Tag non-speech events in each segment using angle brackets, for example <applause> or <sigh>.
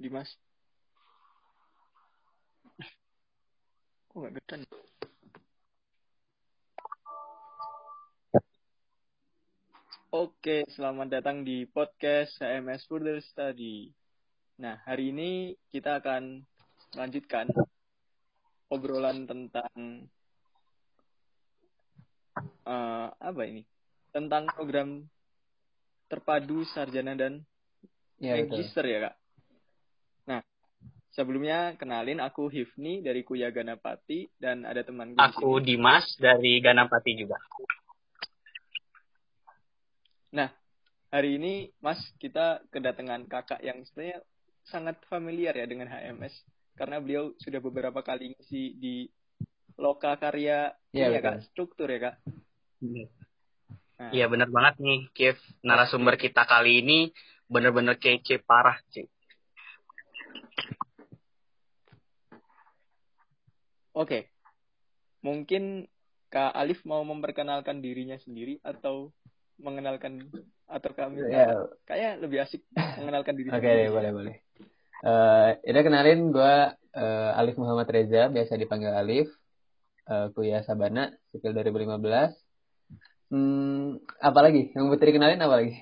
Dimas. Kok nggak kelihatan? Oke, selamat datang di podcast HMS Further Study. Nah, hari ini kita akan lanjutkan obrolan tentang uh, apa ini? Tentang program terpadu sarjana dan Ya, magister ya, Kak. Sebelumnya kenalin aku Hifni dari Kuya Ganapati dan ada teman gue Aku sini. Dimas dari Ganapati juga. Nah, hari ini Mas kita kedatangan kakak yang sebenarnya sangat familiar ya dengan HMS karena beliau sudah beberapa kali ngisi di loka karya Iya, ya betul. kak struktur ya kak. Nah, Iya bener banget nih, Kif. Narasumber kita kali ini bener-bener kece parah, Cik. Oke, mungkin Kak Alif mau memperkenalkan dirinya sendiri atau mengenalkan atau kami Ya, kayak lebih asik mengenalkan diri <laughs> Oke, sendiri. boleh boleh. Eh, udah kenalin gue Alif Muhammad Reza, biasa dipanggil Alif. Eh, kuliah Sabana, sipil 2015. Hmm, apa lagi? Yang butuh dikenalin apa lagi?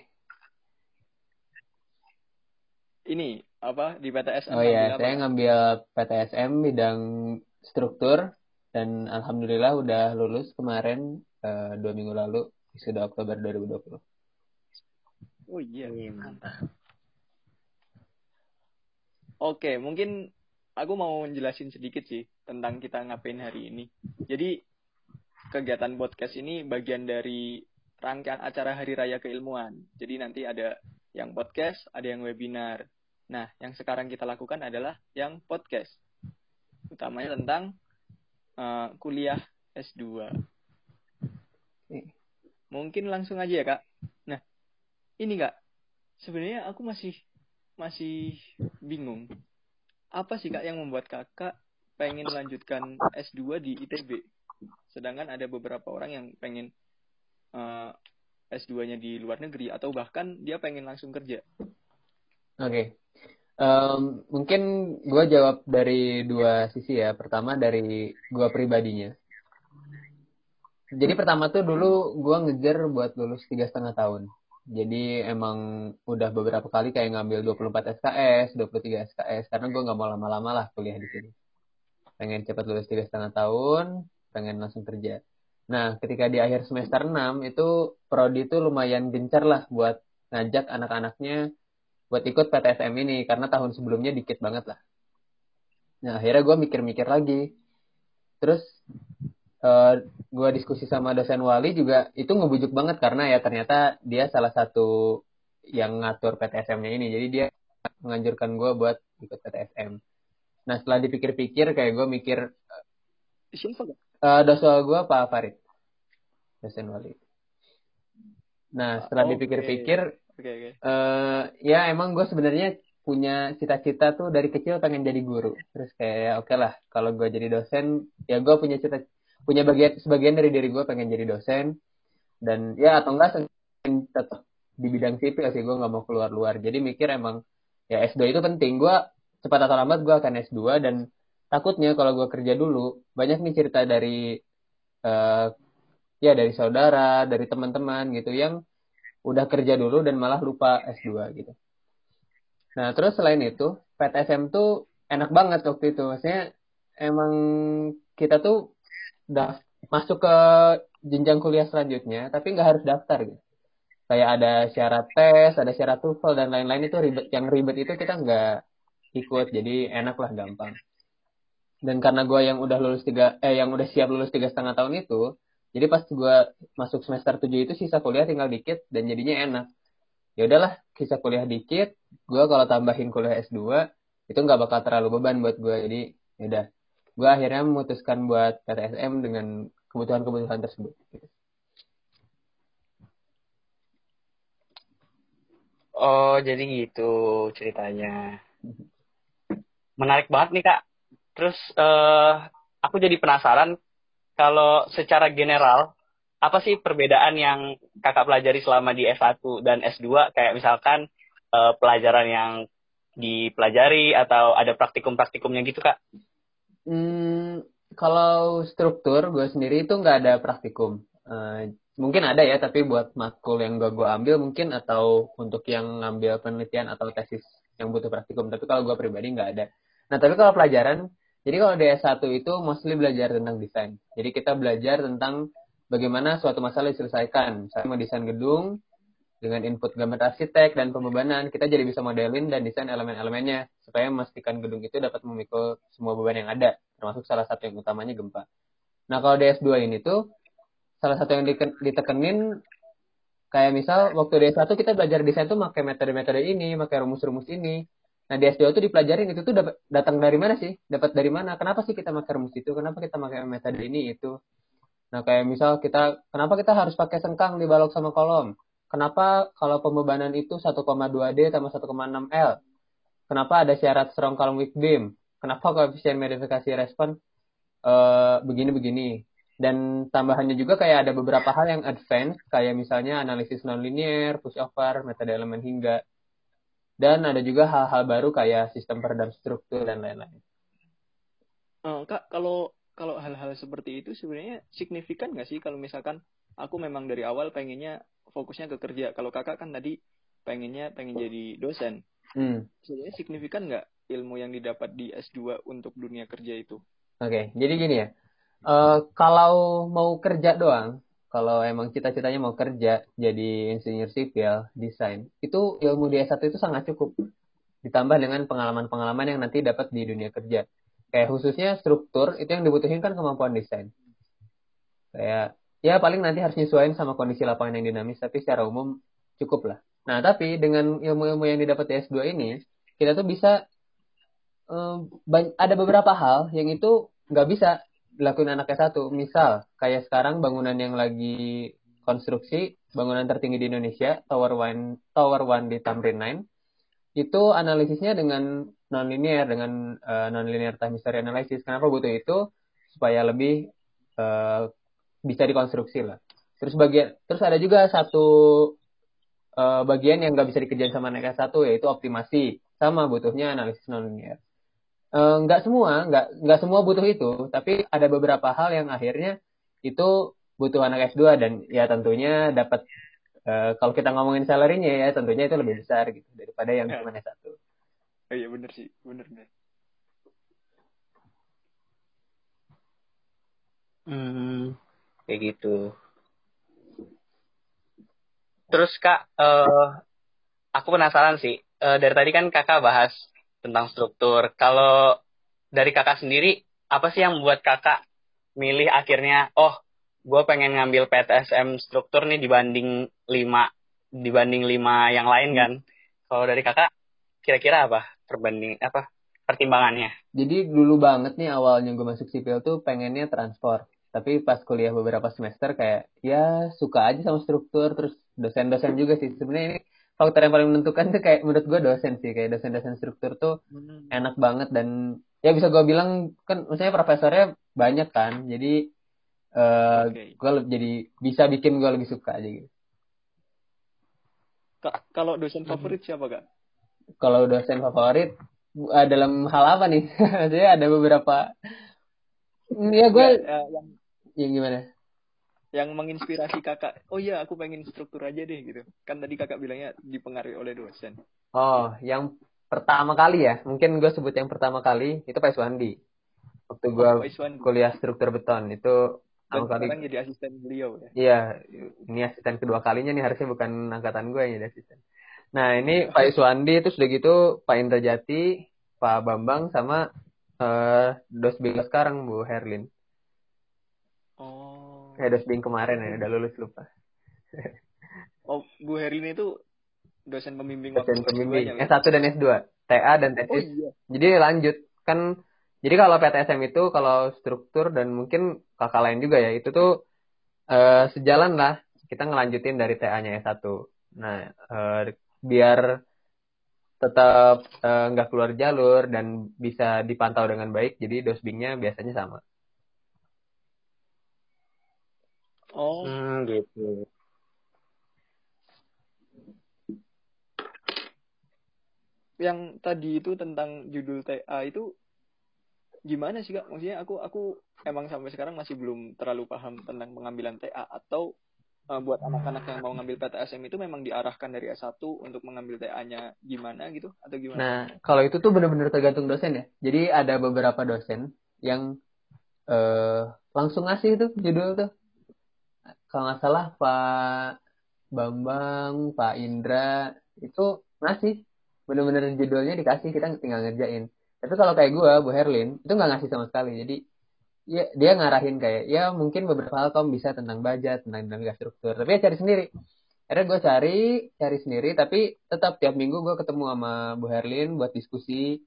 Ini apa di PTS Oh iya, saya ngambil PTSM bidang struktur dan alhamdulillah udah lulus kemarin eh, dua minggu lalu, sudah Oktober 2020. Oh iya. Iya, mantap. Oke, mungkin aku mau jelasin sedikit sih tentang kita ngapain hari ini. Jadi kegiatan podcast ini bagian dari rangkaian acara Hari Raya Keilmuan. Jadi nanti ada yang podcast, ada yang webinar. Nah, yang sekarang kita lakukan adalah yang podcast. Utamanya tentang eh, kuliah S2. Mungkin langsung aja ya, Kak. Nah, ini Kak. Sebenarnya aku masih masih bingung. Apa sih Kak yang membuat Kakak pengen melanjutkan S2 di ITB? Sedangkan ada beberapa orang yang pengen eh, S2-nya di luar negeri atau bahkan dia pengen langsung kerja. Oke, Em, mungkin gue jawab dari dua sisi ya. Pertama dari gue pribadinya. Jadi pertama tuh dulu gue ngejar buat lulus tiga setengah tahun. Jadi emang udah beberapa kali kayak ngambil 24 SKS, 23 SKS, karena gue nggak mau lama-lama lah kuliah di sini. Pengen cepat lulus tiga setengah tahun, pengen langsung kerja. Nah, ketika di akhir semester 6 itu prodi itu lumayan gencar lah buat ngajak anak-anaknya buat ikut PTSM ini karena tahun sebelumnya dikit banget lah. Nah akhirnya gue mikir-mikir lagi. Terus eh gue diskusi sama dosen wali juga itu ngebujuk banget karena ya ternyata dia salah satu yang ngatur PTSM-nya ini. Jadi dia menganjurkan gue buat ikut PTSM. Nah setelah dipikir-pikir kayak gue mikir Siapa Kak? eh dosen gue Pak Farid, dosen wali. Nah setelah dipikir-pikir Oke, oke. eh ya emang gue sebenarnya punya cita-cita tuh dari kecil pengen jadi guru. Terus kayak ya oke lah kalau gue jadi dosen ya gue punya cita punya bagian sebagian dari diri gue pengen jadi dosen dan ya atau enggak tetap di bidang sipil sih gue nggak mau keluar luar. Jadi mikir emang ya S2 itu penting. Gue cepat atau lambat gue akan S2 dan takutnya kalau gue kerja dulu banyak nih cerita dari eh ya dari saudara, dari teman-teman gitu yang udah kerja dulu dan malah lupa S2 gitu. Nah, terus selain itu, PTSM tuh enak banget waktu itu. Maksudnya emang kita tuh udah masuk ke jenjang kuliah selanjutnya, tapi nggak harus daftar gitu. Kayak ada syarat tes, ada syarat TOEFL dan lain-lain itu ribet. Yang ribet itu kita nggak ikut, jadi enak lah gampang. Dan karena gue yang udah lulus tiga, eh yang udah siap lulus tiga setengah tahun itu, jadi pas gue masuk semester 7 itu sisa kuliah tinggal dikit dan jadinya enak. Ya udahlah, sisa kuliah dikit, gue kalau tambahin kuliah S2 itu nggak bakal terlalu beban buat gue. Jadi ya udah, gue akhirnya memutuskan buat PTSM dengan kebutuhan-kebutuhan tersebut. Oh, jadi gitu ceritanya. Menarik banget nih, Kak. Terus eh aku jadi penasaran kalau secara general apa sih perbedaan yang Kakak pelajari selama di S1 dan S2 kayak misalkan eh, pelajaran yang dipelajari atau ada praktikum-praktikumnya gitu kak? Hmm, kalau struktur gue sendiri itu nggak ada praktikum. Uh, mungkin ada ya, tapi buat matkul yang gue gue ambil mungkin atau untuk yang ngambil penelitian atau tesis yang butuh praktikum. Tapi kalau gue pribadi nggak ada. Nah, tapi kalau pelajaran, jadi kalau di S1 itu mostly belajar tentang desain. Jadi kita belajar tentang bagaimana suatu masalah diselesaikan. Misalnya desain gedung, dengan input gambar arsitek dan pembebanan, kita jadi bisa modelin dan desain elemen-elemennya supaya memastikan gedung itu dapat memikul semua beban yang ada, termasuk salah satu yang utamanya gempa. Nah, kalau DS2 ini tuh salah satu yang ditekenin kayak misal waktu DS1 kita belajar desain tuh pakai metode-metode ini, pakai rumus-rumus ini. Nah, di S2 itu dipelajarin itu tuh datang dari mana sih? Dapat dari mana? Kenapa sih kita pakai rumus itu? Kenapa kita pakai metode ini itu? Nah, kayak misal kita kenapa kita harus pakai sengkang di balok sama kolom? Kenapa kalau pembebanan itu 1,2D sama 1,6 L? Kenapa ada syarat strong column weak beam? Kenapa koefisien modifikasi respon uh, begini-begini? Dan tambahannya juga kayak ada beberapa hal yang advance, kayak misalnya analisis nonlinear, pushover, metode elemen hingga. Dan ada juga hal-hal baru kayak sistem peredam struktur dan lain-lain. Uh, Kak, kalau kalau hal-hal seperti itu sebenarnya signifikan nggak sih kalau misalkan aku memang dari awal pengennya fokusnya ke kerja. Kalau kakak kan tadi pengennya pengen jadi dosen. Hmm. Sebenarnya signifikan nggak ilmu yang didapat di S2 untuk dunia kerja itu? Oke, okay, jadi gini ya. Uh, kalau mau kerja doang, kalau emang cita-citanya mau kerja jadi insinyur sipil, desain, itu ilmu di S1 itu sangat cukup. Ditambah dengan pengalaman-pengalaman yang nanti dapat di dunia kerja. Kayak khususnya struktur, itu yang dibutuhin kan kemampuan desain. Kayak ya paling nanti harus nyesuaiin sama kondisi lapangan yang dinamis tapi secara umum cukup lah nah tapi dengan ilmu-ilmu yang didapat di S2 ini kita tuh bisa um, ada beberapa hal yang itu nggak bisa dilakuin anak S1 misal kayak sekarang bangunan yang lagi konstruksi bangunan tertinggi di Indonesia Tower One Tower One di Tamrin 9 itu analisisnya dengan nonlinear dengan uh, nonlinear time history analysis kenapa butuh itu supaya lebih uh, bisa dikonstruksi lah. Terus bagian terus ada juga satu uh, bagian yang nggak bisa dikerjain sama anak satu yaitu optimasi sama butuhnya analisis nonlinear. Uh, nggak semua nggak nggak semua butuh itu tapi ada beberapa hal yang akhirnya itu butuh anak S2 dan ya tentunya dapat uh, kalau kita ngomongin salary-nya ya tentunya itu lebih besar gitu daripada yang ya. cuma S1. Oh iya bener sih, bener bener. Hmm, kayak gitu terus kak uh, aku penasaran sih uh, dari tadi kan kakak bahas tentang struktur. Kalau dari kakak sendiri apa sih yang membuat kakak milih akhirnya oh gue pengen ngambil PTSM struktur nih dibanding lima dibanding lima yang lain kan? Kalau dari kakak kira-kira apa perbanding apa pertimbangannya? Jadi dulu banget nih awalnya gue masuk sipil tuh pengennya transport. Tapi pas kuliah beberapa semester kayak ya suka aja sama struktur terus dosen-dosen juga sih. Sebenarnya ini faktor yang paling menentukan tuh kayak menurut gue dosen sih kayak dosen-dosen struktur tuh hmm. enak banget dan ya bisa gue bilang kan maksudnya profesornya banyak kan jadi uh, eh, okay. gue jadi bisa bikin gue lebih suka aja gitu kalau dosen hmm. favorit siapa kak? Kalau dosen favorit uh, dalam hal apa nih? <laughs> Maksudnya ada beberapa. Ya gue ya, yang yang gimana? Yang menginspirasi kakak, oh iya aku pengen struktur aja deh gitu. Kan tadi kakak bilangnya dipengaruhi oleh dosen. Oh, yang pertama kali ya, mungkin gue sebut yang pertama kali itu Pak Iswandi. Waktu gue oh, kuliah struktur beton itu Dan kali. jadi asisten beliau ya? Iya, ini asisten kedua kalinya nih harusnya bukan angkatan gue yang jadi asisten. Nah ini Pak Iswandi itu sudah gitu Pak Indra Jati, Pak Bambang sama uh, dos beliau sekarang Bu Herlin. Oh. Kayak dosbing kemarin ya, udah lulus lupa. oh, Bu Herlin itu dosen pembimbing dosen pembimbing S1 ya? dan S2, TA dan tesis. Oh, iya. Jadi lanjut kan jadi kalau PTSM itu kalau struktur dan mungkin kakak lain juga ya, itu tuh uh, sejalan lah kita ngelanjutin dari TA-nya S1. Nah, uh, biar tetap nggak uh, keluar jalur dan bisa dipantau dengan baik, jadi dosbingnya biasanya sama. Oh. Hmm, gitu. Yang tadi itu tentang judul TA itu gimana sih kak? Maksudnya aku aku emang sampai sekarang masih belum terlalu paham tentang pengambilan TA atau uh, buat anak-anak yang mau ngambil PTSM itu memang diarahkan dari S1 untuk mengambil TA-nya gimana gitu atau gimana? Nah, kalau itu tuh benar-benar tergantung dosen ya. Jadi ada beberapa dosen yang uh, langsung ngasih itu judul tuh. Kalau nggak salah Pak Bambang, Pak Indra itu ngasih. Bener-bener judulnya dikasih kita tinggal ngerjain. Tapi kalau kayak gue Bu Herlin itu nggak ngasih sama sekali. Jadi ya dia ngarahin kayak ya mungkin beberapa hal kamu bisa tentang budget tentang dinamika struktur. Tapi ya cari sendiri. Akhirnya gue cari cari sendiri tapi tetap tiap minggu gue ketemu sama Bu Herlin buat diskusi.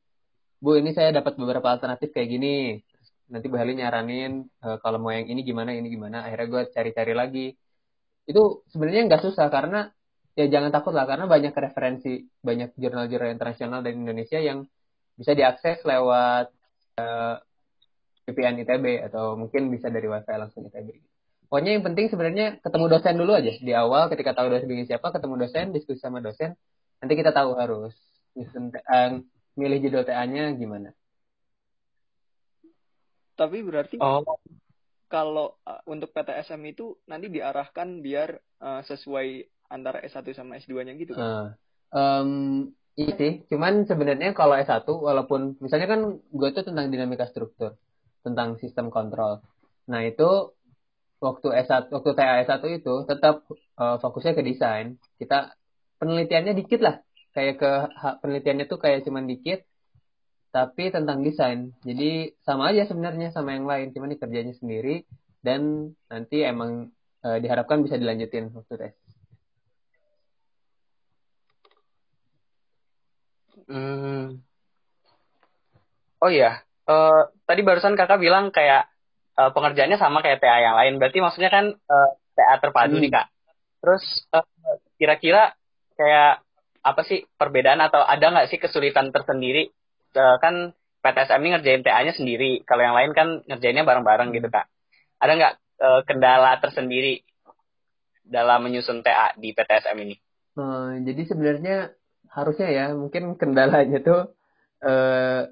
Bu ini saya dapat beberapa alternatif kayak gini nanti Bu Herlin nyaranin e, kalau mau yang ini gimana ini gimana akhirnya gue cari-cari lagi itu sebenarnya nggak susah karena ya jangan takut lah karena banyak referensi banyak jurnal-jurnal internasional dari Indonesia yang bisa diakses lewat uh, eh, VPN ITB atau mungkin bisa dari wifi langsung ITB. Pokoknya yang penting sebenarnya ketemu dosen dulu aja di awal ketika tahu dosen bingung siapa ketemu dosen diskusi sama dosen nanti kita tahu harus uh, milih judul TA-nya gimana. Tapi berarti oh. kalau uh, untuk PTSM itu nanti diarahkan biar uh, sesuai antara S1 sama S2-nya gitu kan? Uh, um, iya sih, cuman sebenarnya kalau S1 walaupun misalnya kan gue tuh tentang dinamika struktur, tentang sistem kontrol. Nah, itu waktu S1 waktu TA S1 itu tetap uh, fokusnya ke desain. Kita penelitiannya dikit lah. Kayak ke penelitiannya tuh kayak cuman dikit tapi tentang desain. Jadi sama aja sebenarnya sama yang lain, cuman dikerjanya sendiri dan nanti emang uh, diharapkan bisa dilanjutin waktu tes. Hmm. Oh iya, uh, tadi barusan kakak bilang kayak uh, pengerjaannya sama kayak TA yang lain. Berarti maksudnya kan eh, TA terpadu hmm. nih kak. Terus kira-kira kayak apa sih perbedaan atau ada nggak sih kesulitan tersendiri? Uh, kan PTSM ini ngerjain TA-nya sendiri. Kalau yang lain kan ngerjainnya bareng-bareng gitu kak. Ada nggak uh, kendala tersendiri dalam menyusun TA di PTSM ini? Hmm, jadi sebenarnya harusnya ya mungkin kendalanya tuh eh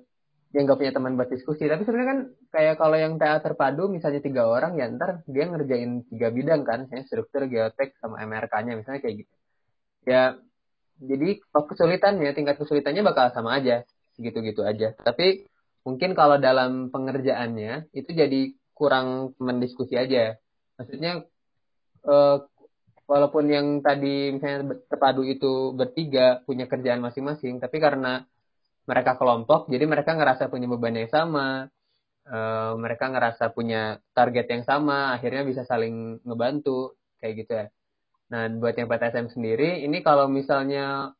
yang gak punya teman buat diskusi tapi sebenarnya kan kayak kalau yang TA terpadu misalnya tiga orang ya ntar dia ngerjain tiga bidang kan misalnya struktur geotek sama MRK-nya misalnya kayak gitu ya jadi kesulitannya tingkat kesulitannya bakal sama aja gitu-gitu aja tapi mungkin kalau dalam pengerjaannya itu jadi kurang mendiskusi aja maksudnya eh, walaupun yang tadi misalnya terpadu itu bertiga punya kerjaan masing-masing, tapi karena mereka kelompok, jadi mereka ngerasa punya beban yang sama, uh, mereka ngerasa punya target yang sama, akhirnya bisa saling ngebantu, kayak gitu ya. Nah, buat yang PTSM sendiri, ini kalau misalnya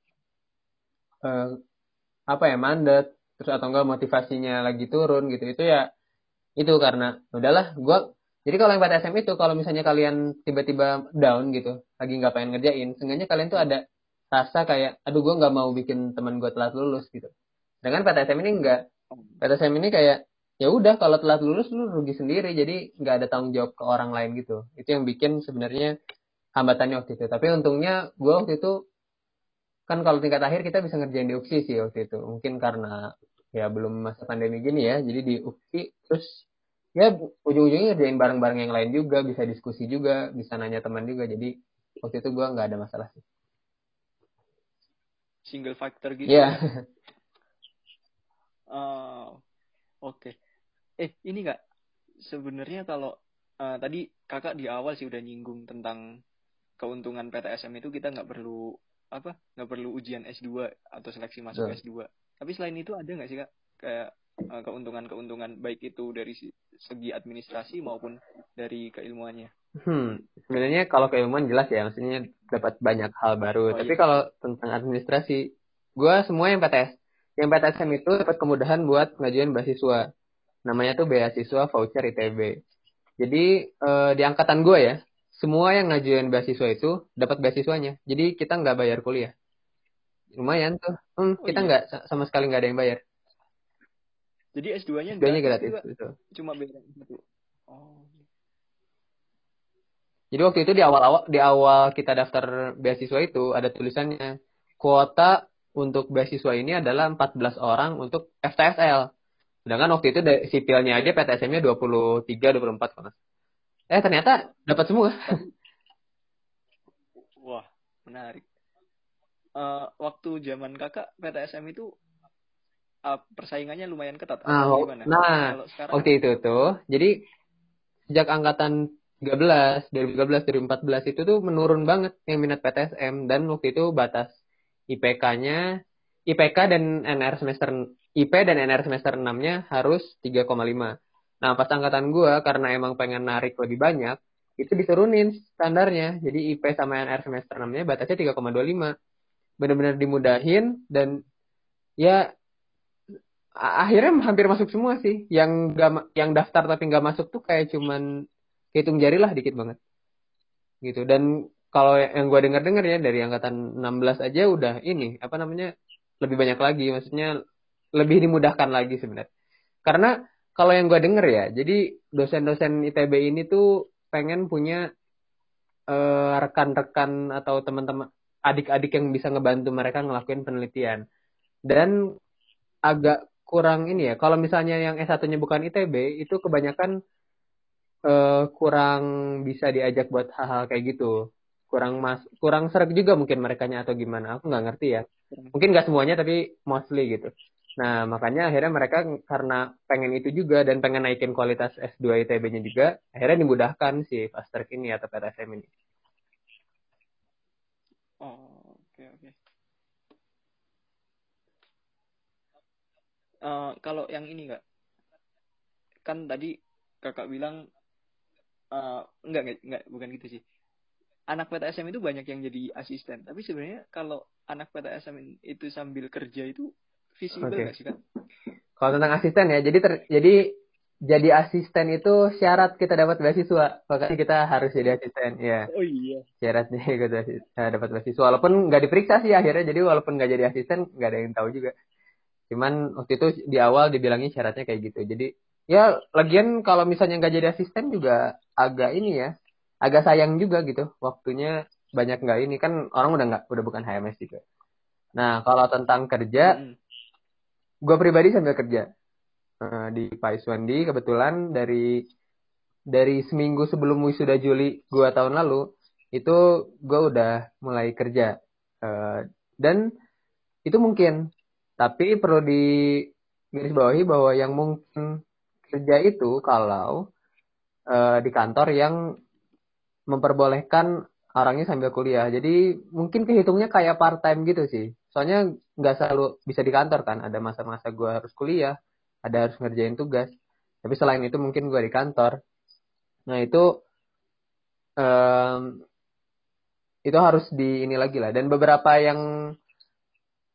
uh, apa ya mandat, terus atau enggak motivasinya lagi turun gitu, itu ya itu karena udahlah, gue jadi kalau yang PTSM itu kalau misalnya kalian tiba-tiba down gitu, lagi nggak pengen ngerjain, seenggaknya kalian tuh ada rasa kayak, aduh gue nggak mau bikin teman gue telat lulus gitu. Dengan PTSM ini enggak. PTSM ini kayak, ya udah kalau telat lulus lu rugi sendiri, jadi nggak ada tanggung jawab ke orang lain gitu. Itu yang bikin sebenarnya hambatannya waktu itu. Tapi untungnya gue waktu itu kan kalau tingkat akhir kita bisa ngerjain di UPSI sih waktu itu. Mungkin karena ya belum masa pandemi gini ya, jadi di UPSI terus ya ujung-ujungnya ngerjain bareng-bareng yang lain juga bisa diskusi juga bisa nanya teman juga jadi waktu itu gue nggak ada masalah sih single factor gitu yeah. ya uh, <laughs> oke okay. eh ini nggak sebenarnya kalau uh, tadi kakak di awal sih udah nyinggung tentang keuntungan PTSM itu kita nggak perlu apa nggak perlu ujian S2 atau seleksi masuk S2 tapi selain itu ada nggak sih kak kayak Eh, keuntungan-keuntungan baik itu dari segi administrasi maupun dari keilmuannya. Hmm, sebenarnya kalau keilmuan jelas ya, maksudnya dapat banyak hal baru. Oh, Tapi iya. kalau tentang administrasi, gue semua yang PTS, yang PTSM itu dapat kemudahan buat ngajuin beasiswa. Namanya tuh beasiswa voucher ITB. Jadi eh, di angkatan gue ya, semua yang ngajuin beasiswa itu dapat beasiswanya. Jadi kita nggak bayar kuliah. Lumayan tuh. Hmm, oh, kita iya. nggak sama sekali nggak ada yang bayar. Jadi S2-nya S2-nya gratis, gratis betul. Cuma beda satu. Oh. Jadi waktu itu di awal-awal di awal kita daftar beasiswa itu ada tulisannya kuota untuk beasiswa ini adalah 14 orang untuk FTSL. Sedangkan waktu itu sipilnya aja PTSM-nya 23, 24 kalau Eh ternyata dapat semua. <laughs> Wah, menarik. Uh, waktu zaman kakak PTSM itu uh, persaingannya lumayan ketat. Nah, gimana? nah sekarang... waktu itu tuh, jadi sejak angkatan 13, 2013, 2014 itu tuh menurun banget yang minat PTSM dan waktu itu batas IPK-nya IPK dan NR semester IP dan NR semester 6-nya harus 3,5. Nah, pas angkatan gua karena emang pengen narik lebih banyak, itu diturunin standarnya. Jadi IP sama NR semester 6-nya batasnya 3,25. Benar-benar dimudahin dan ya akhirnya hampir masuk semua sih. Yang gak, yang daftar tapi nggak masuk tuh kayak cuman hitung jari lah dikit banget gitu dan kalau yang gue dengar dengar ya dari angkatan 16 aja udah ini apa namanya lebih banyak lagi maksudnya lebih dimudahkan lagi sebenarnya karena kalau yang gue denger ya jadi dosen-dosen ITB ini tuh pengen punya uh, rekan-rekan atau teman-teman adik-adik yang bisa ngebantu mereka ngelakuin penelitian. Dan agak kurang ini ya kalau misalnya yang S1-nya bukan ITB itu kebanyakan uh, kurang bisa diajak buat hal-hal kayak gitu. Kurang mas kurang serak juga mungkin mereka atau gimana aku nggak ngerti ya. Mungkin nggak semuanya tapi mostly gitu nah makanya akhirnya mereka karena pengen itu juga dan pengen naikin kualitas S2 ITB-nya juga akhirnya dimudahkan si fast track ini atau PTSM ini. Oh oke oke. Uh, kalau yang ini nggak kan tadi kakak bilang uh, enggak, enggak enggak bukan gitu sih. Anak PTSM itu banyak yang jadi asisten. Tapi sebenarnya kalau anak PTSM itu sambil kerja itu visible okay. sih kan kalau tentang asisten ya jadi ter, jadi jadi asisten itu syarat kita dapat beasiswa. Makanya kita harus jadi asisten ya. Oh iya. Syaratnya <laughs> kita eh, dapat beasiswa. Walaupun nggak diperiksa sih akhirnya jadi walaupun nggak jadi asisten nggak ada yang tahu juga. Cuman waktu itu di awal dibilangnya syaratnya kayak gitu. Jadi ya lagian kalau misalnya nggak jadi asisten juga agak ini ya agak sayang juga gitu. Waktunya banyak nggak ini. Kan orang udah nggak udah bukan HMS juga. Nah kalau tentang kerja hmm. Gue pribadi sambil kerja uh, di Pak Iswandi kebetulan dari dari seminggu sebelum wisuda Juli gue tahun lalu itu gue udah mulai kerja uh, dan itu mungkin tapi perlu di garis bawahi bahwa yang mungkin kerja itu kalau uh, di kantor yang memperbolehkan orangnya sambil kuliah. Jadi mungkin kehitungnya kayak part time gitu sih. Soalnya nggak selalu bisa di kantor kan. Ada masa-masa gue harus kuliah, ada harus ngerjain tugas. Tapi selain itu mungkin gue di kantor. Nah itu um, itu harus di ini lagi lah. Dan beberapa yang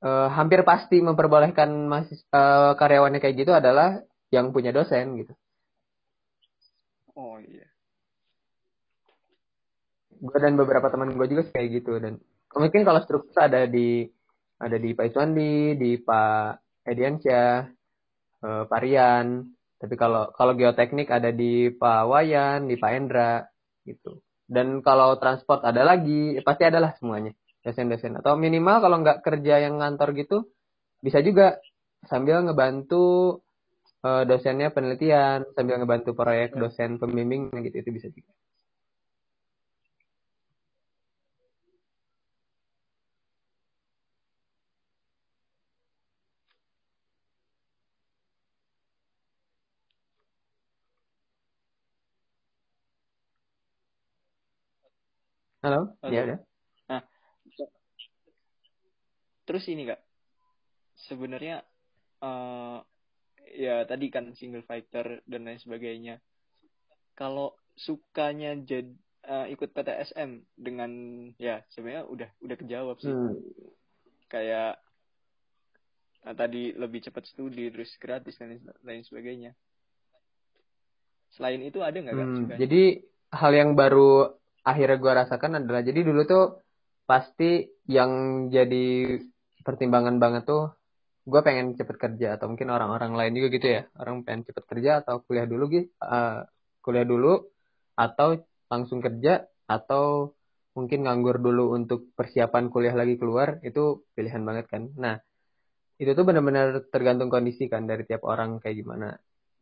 uh, hampir pasti memperbolehkan masih uh, karyawannya kayak gitu adalah yang punya dosen gitu. Oh iya. Gue dan beberapa teman gue juga kayak gitu dan mungkin kalau struktur ada di ada di Pak Iswandi, di Pak Ediansyah, eh, Pak Rian. Tapi kalau kalau geoteknik ada di Pak Wayan, di Pak Endra gitu. Dan kalau transport ada lagi, ya pasti adalah semuanya dosen-dosen. Atau minimal kalau nggak kerja yang ngantor gitu, bisa juga sambil ngebantu uh, dosennya penelitian sambil ngebantu proyek ya. dosen pembimbing gitu itu bisa juga. Halo, Halo. ya udah. Nah, terus ini kak, sebenarnya uh, ya tadi kan single fighter dan lain sebagainya kalau sukanya jadi uh, ikut PTSM dengan ya sebenarnya udah udah kejawab sih hmm. kayak nah, tadi lebih cepat studi terus gratis dan lain sebagainya selain itu ada nggak hmm, jadi hal yang baru akhirnya gue rasakan adalah jadi dulu tuh pasti yang jadi pertimbangan banget tuh gue pengen cepet kerja atau mungkin orang-orang lain juga gitu ya. Orang pengen cepet kerja atau kuliah dulu gitu uh, kuliah dulu atau langsung kerja atau mungkin nganggur dulu untuk persiapan kuliah lagi keluar itu pilihan banget kan. Nah itu tuh benar-benar tergantung kondisi kan dari tiap orang kayak gimana.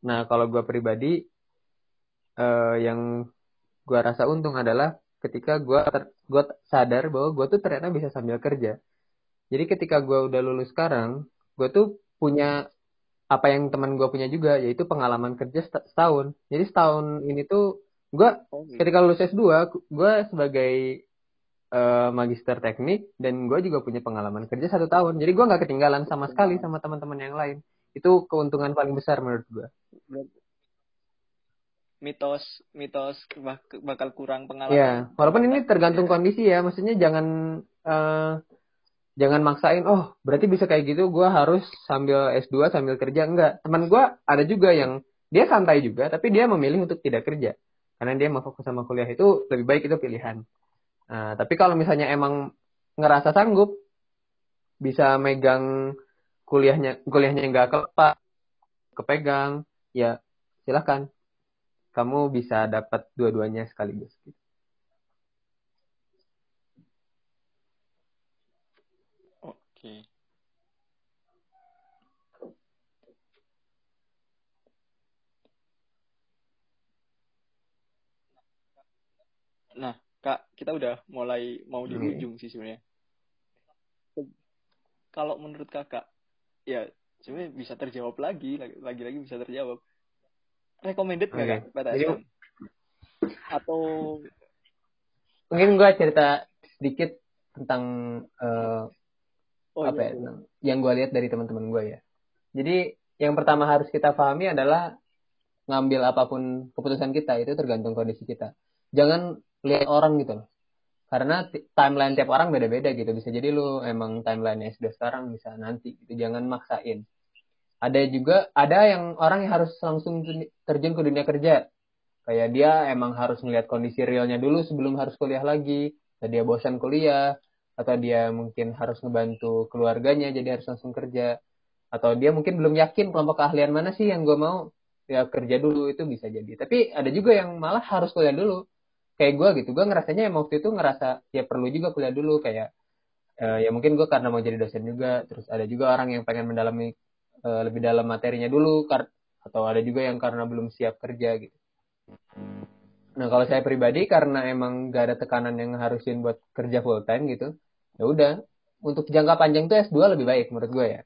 Nah kalau gue pribadi uh, yang gue rasa untung adalah ketika gue gue sadar bahwa gue tuh ternyata bisa sambil kerja. Jadi ketika gue udah lulus sekarang gue tuh punya apa yang teman gue punya juga yaitu pengalaman kerja setahun. Jadi setahun ini tuh gue oh, gitu. ketika lulus S2 gue sebagai uh, magister teknik dan gue juga punya pengalaman kerja satu tahun. Jadi gue nggak ketinggalan sama sekali sama teman-teman yang lain. Itu keuntungan paling besar menurut gue mitos mitos bakal kurang pengalaman. Ya walaupun ini tergantung kondisi ya maksudnya jangan uh, jangan maksain oh berarti bisa kayak gitu gue harus sambil S2 sambil kerja. Enggak teman gue ada juga yang dia santai juga tapi dia memilih untuk tidak kerja. Karena dia mau fokus sama kuliah itu lebih baik itu pilihan. Nah, tapi kalau misalnya emang ngerasa sanggup bisa megang kuliahnya kuliahnya nggak kelepas kepegang ya silahkan kamu bisa dapat dua-duanya sekaligus Oke. Nah, Kak, kita udah mulai mau di ujung sih sebenarnya. Kalau menurut Kakak, ya sebenarnya bisa terjawab lagi, lagi-lagi bisa terjawab. Recommended nggak okay. Kak PTSM? Jadi, Atau mungkin gue cerita sedikit tentang uh, oh, apa iya, ya, iya. yang gue lihat dari teman-teman gue ya. Jadi yang pertama harus kita pahami adalah ngambil apa pun keputusan kita itu tergantung kondisi kita. Jangan lihat orang gitu loh. Karena timeline tiap orang beda-beda gitu. Bisa jadi lu emang timeline sudah sekarang bisa nanti gitu. Jangan maksain. Ada juga ada yang orang yang harus langsung terjun ke dunia kerja. Kayak dia emang harus melihat kondisi realnya dulu sebelum harus kuliah lagi. Dan dia bosan kuliah atau dia mungkin harus ngebantu keluarganya jadi harus langsung kerja. Atau dia mungkin belum yakin kelompok keahlian mana sih yang gue mau. Ya kerja dulu itu bisa jadi. Tapi ada juga yang malah harus kuliah dulu. Kayak gue gitu. Gue ngerasanya emang waktu itu ngerasa ya perlu juga kuliah dulu. Kayak uh, ya mungkin gue karena mau jadi dosen juga. Terus ada juga orang yang pengen mendalami uh, lebih dalam materinya dulu atau ada juga yang karena belum siap kerja gitu nah kalau saya pribadi karena emang gak ada tekanan yang harusin buat kerja full time gitu ya udah untuk jangka panjang tuh S2 lebih baik menurut gue ya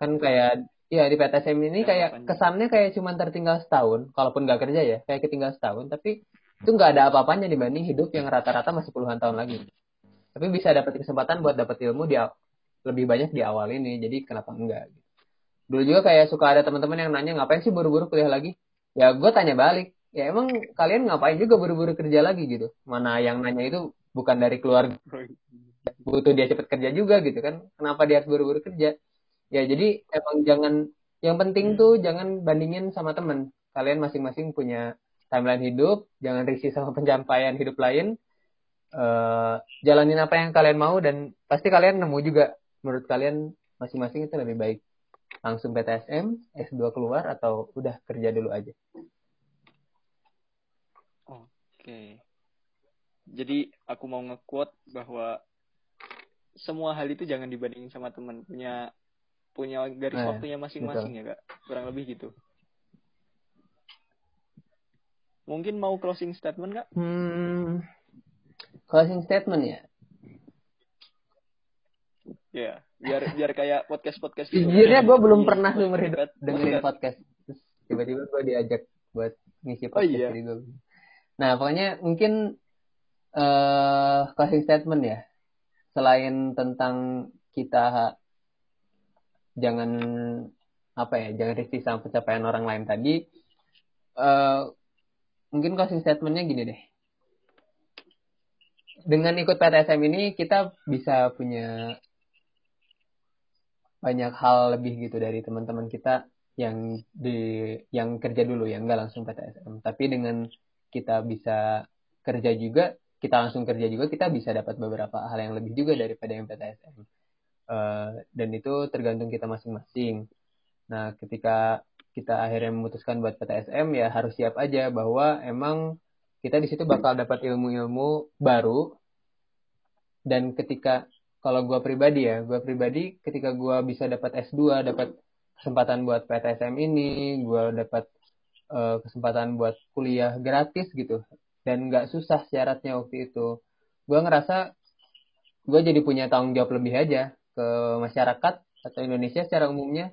kan kayak ya di PTSM ini kayak kesannya kayak cuma tertinggal setahun kalaupun gak kerja ya kayak ketinggal setahun tapi itu nggak ada apa-apanya dibanding hidup yang rata-rata masih puluhan tahun lagi. Tapi bisa dapat kesempatan buat dapat ilmu di lebih banyak di awal ini, jadi kenapa enggak? Dulu juga kayak suka ada teman-teman yang nanya ngapain sih buru-buru kuliah lagi? Ya gue tanya balik, ya emang kalian ngapain juga buru-buru kerja lagi gitu? Mana yang nanya itu bukan dari keluarga, butuh dia cepet kerja juga gitu kan? Kenapa dia buru-buru kerja? Ya jadi emang jangan, yang penting tuh jangan bandingin sama temen. Kalian masing-masing punya timeline hidup, jangan risih sama <laughs> pencapaian hidup lain. Uh, jalanin apa yang kalian mau dan pasti kalian nemu juga menurut kalian masing-masing itu lebih baik langsung PTSM, S2 keluar atau udah kerja dulu aja. Oke. Jadi aku mau nge-quote bahwa semua hal itu jangan dibandingin sama teman punya punya garis nah, waktunya masing-masing ya kak kurang lebih gitu Mungkin mau closing statement nggak? Hmm, closing statement ya. Ya, biar biar kayak podcast podcast. Gitu. Jujurnya gue belum pernah seumur hidup dengerin podcast. Terus tiba-tiba gue diajak buat ngisi podcast oh, iya. gue. Nah pokoknya mungkin uh, closing statement ya. Selain tentang kita jangan apa ya jangan risih sama pencapaian orang lain tadi uh, mungkin closing statementnya gini deh. Dengan ikut PTSM ini kita bisa punya banyak hal lebih gitu dari teman-teman kita yang di yang kerja dulu yang nggak langsung PTSM. Tapi dengan kita bisa kerja juga, kita langsung kerja juga, kita bisa dapat beberapa hal yang lebih juga daripada yang PTSM. Uh, eh, dan itu tergantung kita masing-masing. Nah, ketika kita akhirnya memutuskan buat PTSM ya harus siap aja bahwa emang kita di situ bakal dapat ilmu-ilmu baru dan ketika kalau gue pribadi ya gue pribadi ketika gue bisa dapat S2 dapat kesempatan buat PTSM ini gue dapat uh, kesempatan buat kuliah gratis gitu. Dan nggak susah syaratnya waktu itu. Gue ngerasa gue jadi punya tanggung jawab lebih aja ke masyarakat atau Indonesia secara umumnya.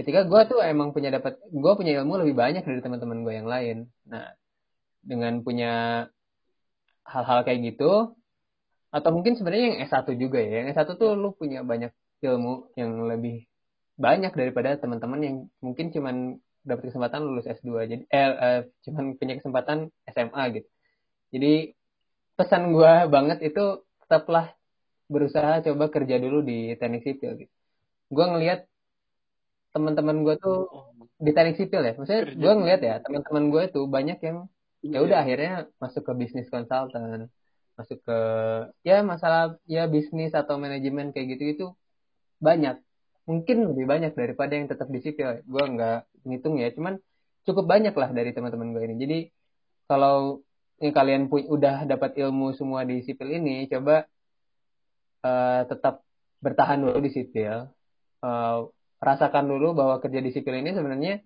Ketika gue tuh emang punya dapat gue punya ilmu lebih banyak dari teman-teman gue yang lain. Nah dengan punya hal-hal kayak gitu atau mungkin sebenarnya yang S1 juga ya yang S1 tuh lu punya banyak ilmu yang lebih banyak daripada teman-teman yang mungkin cuman dapat kesempatan lulus S2 jadi eh, eh cuman punya kesempatan SMA gitu jadi pesan gue banget itu tetaplah berusaha coba kerja dulu di teknik sipil gitu. Gue ngelihat teman-teman gue tuh di teknik sipil ya. Maksudnya gue ngelihat ya teman-teman gue tuh banyak yang ya udah iya. akhirnya masuk ke bisnis konsultan, masuk ke ya masalah ya bisnis atau manajemen kayak gitu itu banyak. Mungkin lebih banyak daripada yang tetap di sipil. Gue nggak ngitung ya, cuman cukup banyak lah dari teman-teman gue ini. Jadi kalau yang kalian punya udah dapat ilmu semua di sipil ini, coba uh, tetap bertahan dulu di sipil. Uh, rasakan dulu bahwa kerja di sipil ini sebenarnya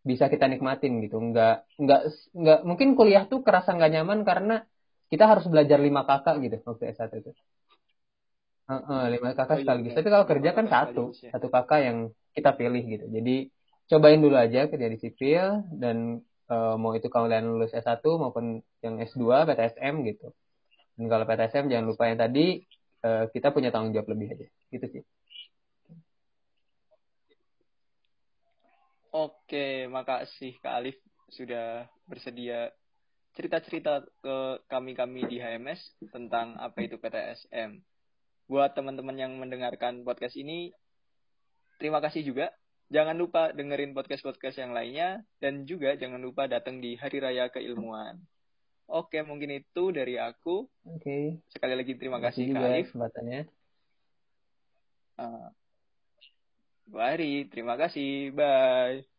bisa kita nikmatin gitu. Enggak enggak enggak mungkin kuliah tuh kerasa nggak nyaman karena kita harus belajar lima kakak gitu waktu S1 itu. Uh, uh, lima kakak oh, iya, sekaligus. Iya. Tapi kalau kerja kan satu, ya. satu kakak yang kita pilih gitu. Jadi cobain dulu aja kerja di sipil dan uh, mau itu kalian lulus S1 maupun yang S2 PTSM gitu. Dan kalau PTSM jangan lupa yang tadi uh, kita punya tanggung jawab lebih aja gitu sih Oke, makasih Kak Alif sudah bersedia cerita-cerita ke kami-kami di HMS tentang apa itu PTSM. Buat teman-teman yang mendengarkan podcast ini, terima kasih juga. Jangan lupa dengerin podcast-podcast yang lainnya, dan juga jangan lupa datang di Hari Raya Keilmuan. Oke, mungkin itu dari aku. Oke. Sekali lagi terima kasih, Kak Alif. kesempatannya. Uh, Mari, terima kasih. Bye.